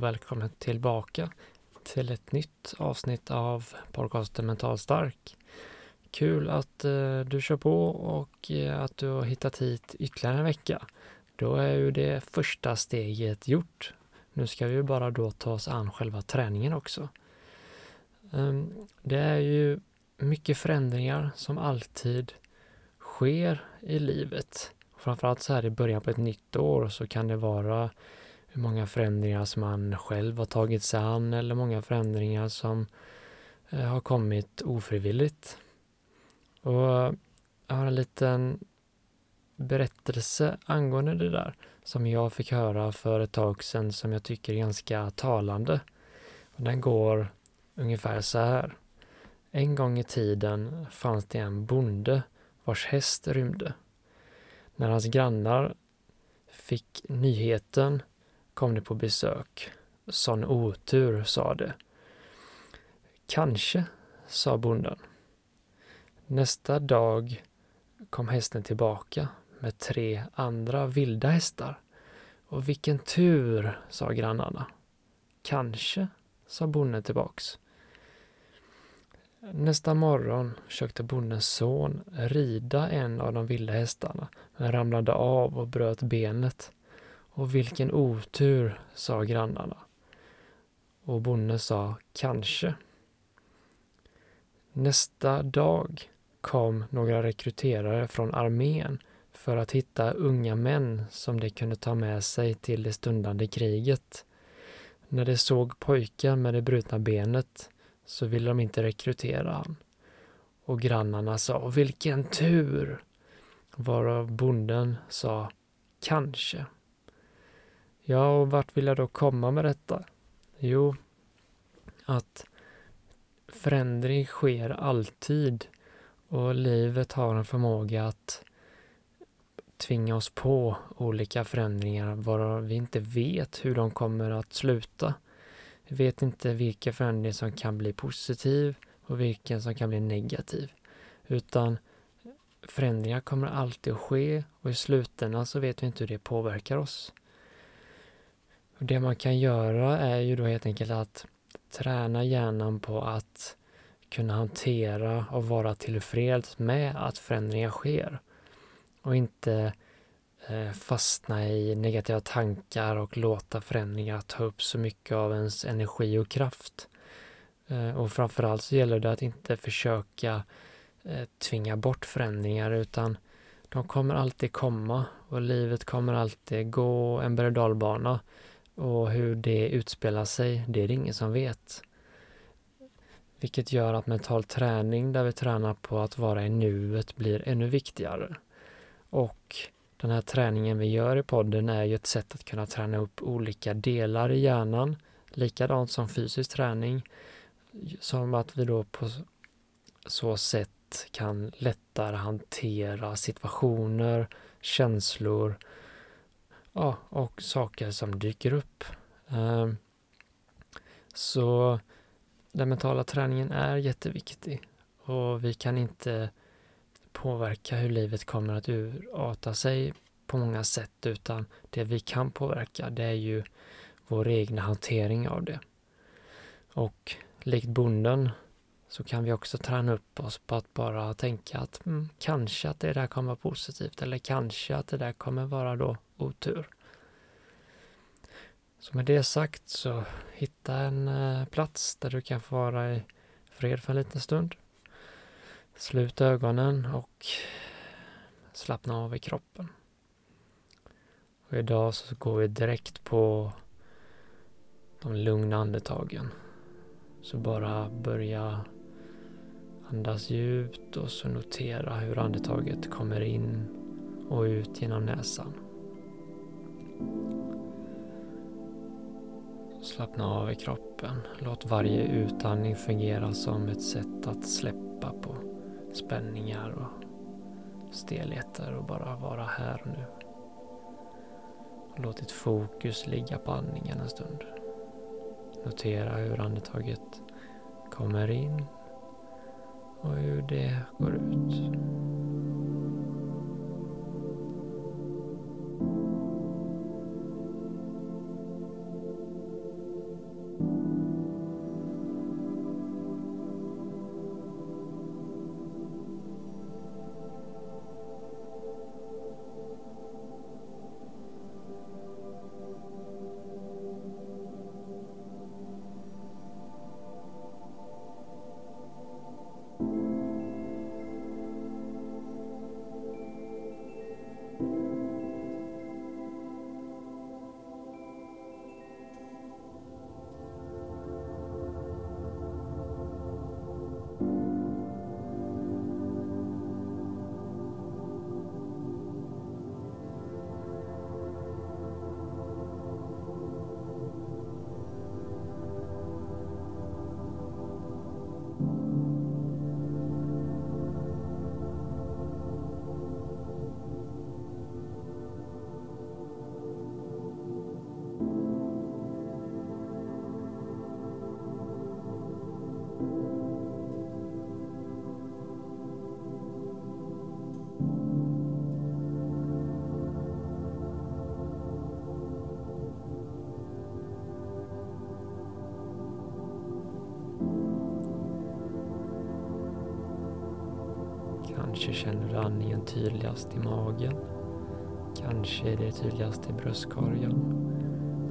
Och välkommen tillbaka till ett nytt avsnitt av podcasten Mental Stark. Kul att eh, du kör på och eh, att du har hittat hit ytterligare en vecka. Då är ju det första steget gjort. Nu ska vi ju bara då ta oss an själva träningen också. Um, det är ju mycket förändringar som alltid sker i livet. Framförallt så här i början på ett nytt år så kan det vara hur många förändringar som man själv har tagit sig an eller många förändringar som eh, har kommit ofrivilligt. Och jag har en liten berättelse angående det där som jag fick höra för ett tag sedan som jag tycker är ganska talande. Och den går ungefär så här. En gång i tiden fanns det en bonde vars häst rymde. När hans grannar fick nyheten kom ni på besök. Sån otur, sa de. Kanske, sa bonden. Nästa dag kom hästen tillbaka med tre andra vilda hästar. Och vilken tur, sa grannarna. Kanske, sa bonden tillbaks. Nästa morgon försökte bondens son rida en av de vilda hästarna, men ramlade av och bröt benet. Och vilken otur, sa grannarna. Och bonden sa kanske. Nästa dag kom några rekryterare från armén för att hitta unga män som de kunde ta med sig till det stundande kriget. När de såg pojken med det brutna benet så ville de inte rekrytera han. Och grannarna sa ”Vilken tur!” varav bonden sa ”Kanske”. Ja, och vart vill jag då komma med detta? Jo, att förändring sker alltid och livet har en förmåga att tvinga oss på olika förändringar varav vi inte vet hur de kommer att sluta. Vi vet inte vilka förändringar som kan bli positiv och vilken som kan bli negativ. Utan förändringar kommer alltid att ske och i slutändan så vet vi inte hur det påverkar oss. Och det man kan göra är ju då helt enkelt att träna hjärnan på att kunna hantera och vara tillfreds med att förändringar sker. Och inte eh, fastna i negativa tankar och låta förändringar ta upp så mycket av ens energi och kraft. Eh, och framförallt så gäller det att inte försöka eh, tvinga bort förändringar utan de kommer alltid komma och livet kommer alltid gå en berg och dalbana och hur det utspelar sig, det är det ingen som vet. Vilket gör att mental träning där vi tränar på att vara i nuet blir ännu viktigare. Och den här träningen vi gör i podden är ju ett sätt att kunna träna upp olika delar i hjärnan, likadant som fysisk träning, som att vi då på så sätt kan lättare hantera situationer, känslor ja, och saker som dyker upp. Ehm, så den mentala träningen är jätteviktig och vi kan inte påverka hur livet kommer att urarta sig på många sätt utan det vi kan påverka det är ju vår egna hantering av det. Och likt bonden så kan vi också träna upp oss på att bara tänka att mm, kanske att det där kommer vara positivt eller kanske att det där kommer vara då otur. Så med det sagt så hitta en eh, plats där du kan få vara i fred för en liten stund. Slut ögonen och slappna av i kroppen. Och idag så går vi direkt på de lugna andetagen. Så bara börja andas djupt och så notera hur andetaget kommer in och ut genom näsan. Slappna av i kroppen. Låt varje utandning fungera som ett sätt att släppa på spänningar och stelheter och bara vara här och nu. Låt ditt fokus ligga på andningen en stund. Notera hur andetaget kommer in och hur det går ut. Kanske känner du andningen tydligast i magen. Kanske är det tydligast i bröstkorgen.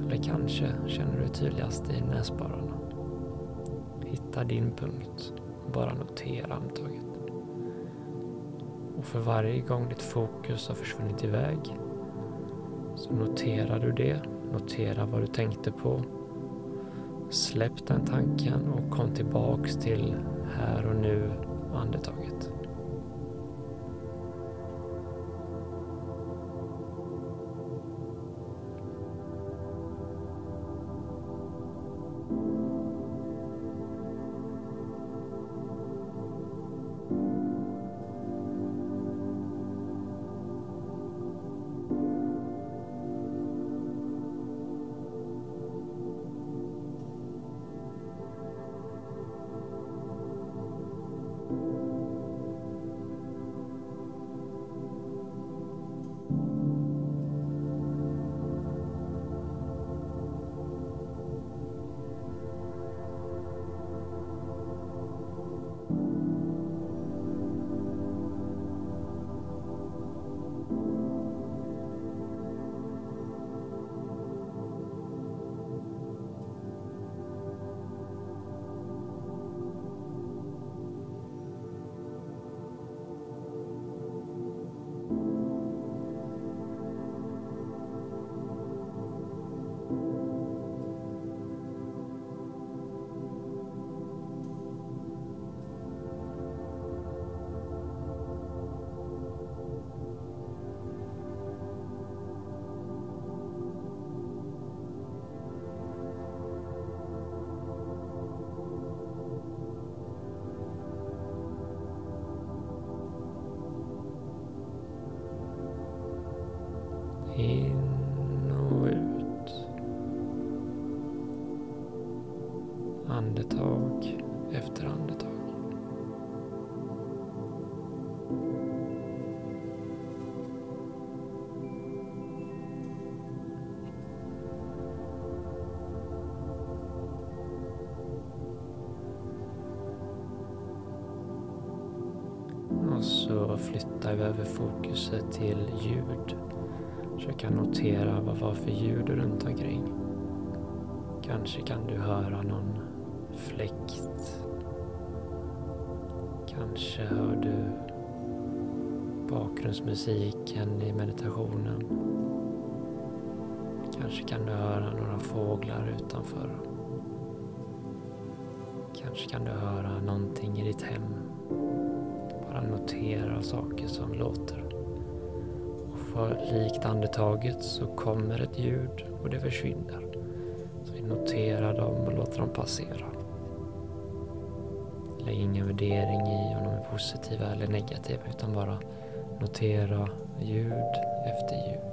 Eller kanske känner du det tydligast i näsborrarna. Hitta din punkt och bara notera andetaget. Och för varje gång ditt fokus har försvunnit iväg så noterar du det. Notera vad du tänkte på. Släpp den tanken och kom tillbaks till här och nu andetaget. In och ut. Andetag efter andetag. Och så flyttar vi över fokuset till ljud. Försöka notera vad var för ljud runt omkring. Kanske kan du höra någon fläkt. Kanske hör du bakgrundsmusiken i meditationen. Kanske kan du höra några fåglar utanför. Kanske kan du höra någonting i ditt hem. Bara notera saker som låter för likt andetaget så kommer ett ljud och det försvinner. Så vi noterar dem och låter dem passera. Lägg ingen värdering i om de är positiva eller negativa utan bara notera ljud efter ljud.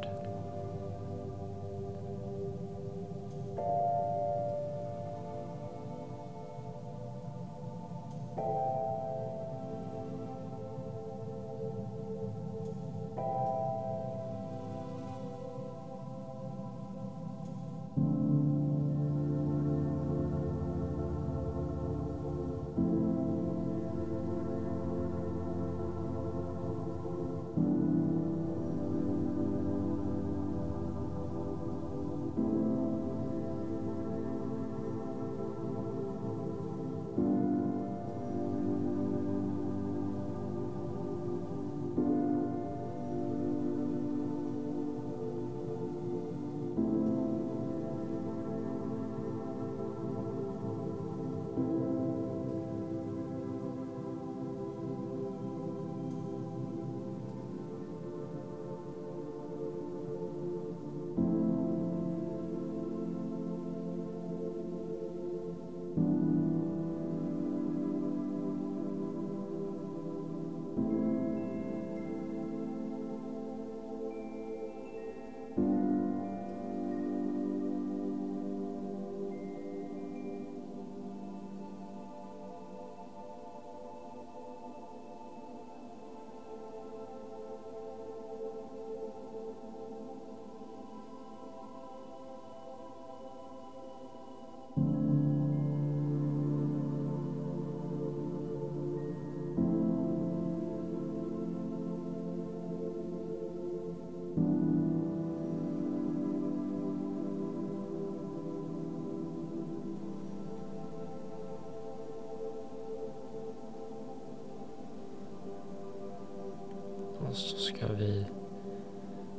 Och så ska vi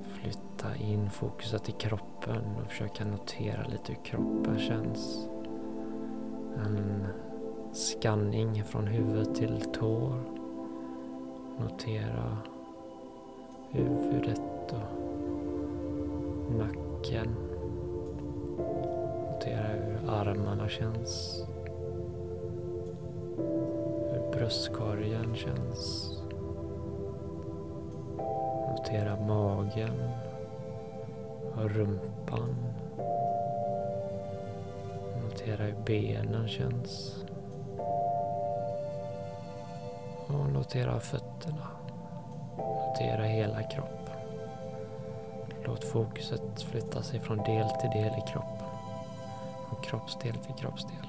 flytta in fokuset i kroppen och försöka notera lite hur kroppen känns. En skanning från huvud till tår. Notera huvudet och nacken. Notera hur armarna känns. Hur bröstkorgen känns. Notera magen och rumpan. Notera hur benen känns. Och notera fötterna. Notera hela kroppen. Låt fokuset flytta sig från del till del i kroppen. Från kroppsdel till kroppsdel.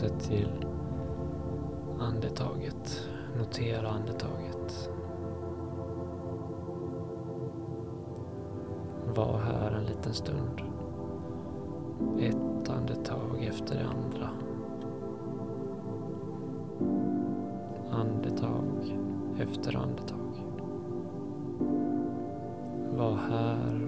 Ljuset till andetaget. Notera andetaget. Var här en liten stund. Ett andetag efter det andra. Andetag efter andetag. Var här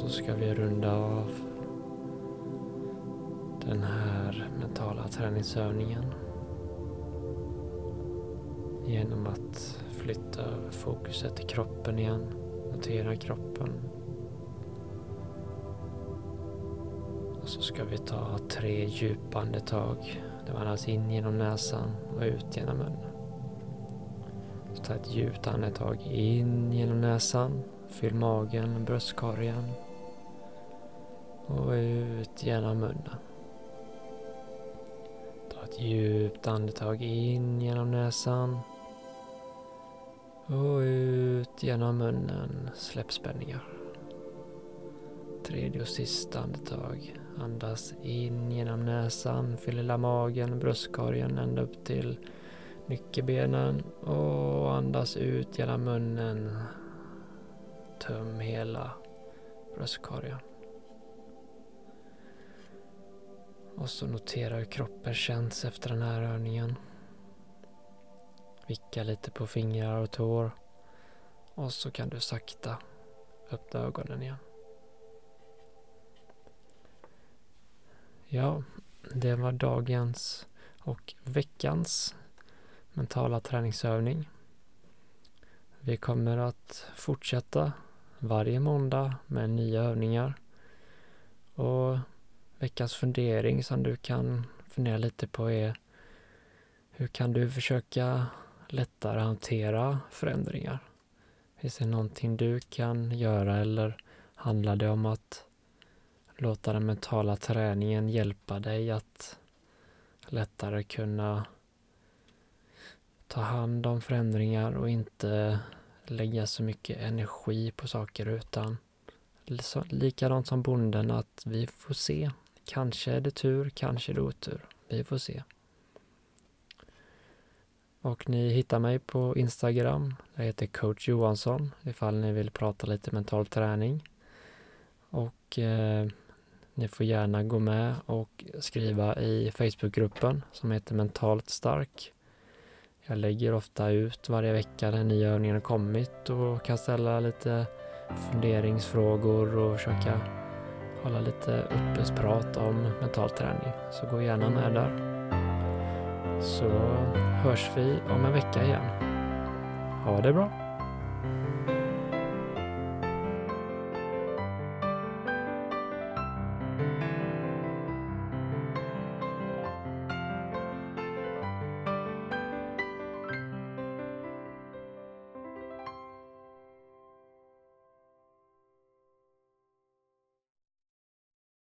så ska vi runda av den här mentala träningsövningen genom att flytta över fokuset till kroppen igen. Notera kroppen. Och så ska vi ta tre djupa andetag. Det var andas in genom näsan och ut genom munnen. Så ta ett djupt andetag in genom näsan Fyll magen, bröstkorgen och ut genom munnen. Ta ett djupt andetag in genom näsan och ut genom munnen. Släpp spänningar. Tredje och sista andetag. Andas in genom näsan, fyll hela magen, bröstkorgen ända upp till nyckelbenen och andas ut genom munnen Töm hela bröstkorgen. Och så notera hur kroppen känns efter den här övningen. Vicka lite på fingrar och tår. Och så kan du sakta öppna ögonen igen. Ja, det var dagens och veckans mentala träningsövning. Vi kommer att fortsätta varje måndag med nya övningar. Och veckans fundering som du kan fundera lite på är hur kan du försöka lättare hantera förändringar? Finns det någonting du kan göra eller handlar det om att låta den mentala träningen hjälpa dig att lättare kunna ta hand om förändringar och inte lägga så mycket energi på saker utan likadant som bonden att vi får se. Kanske är det tur, kanske är det otur. Vi får se. Och ni hittar mig på Instagram. Jag heter coach Johansson ifall ni vill prata lite mental träning. Och eh, ni får gärna gå med och skriva i Facebookgruppen som heter Mentalt stark. Jag lägger ofta ut varje vecka när nya övningar har kommit och kan ställa lite funderingsfrågor och försöka hålla lite öppet om mental träning. Så gå gärna med där. Så hörs vi om en vecka igen. Ha det bra!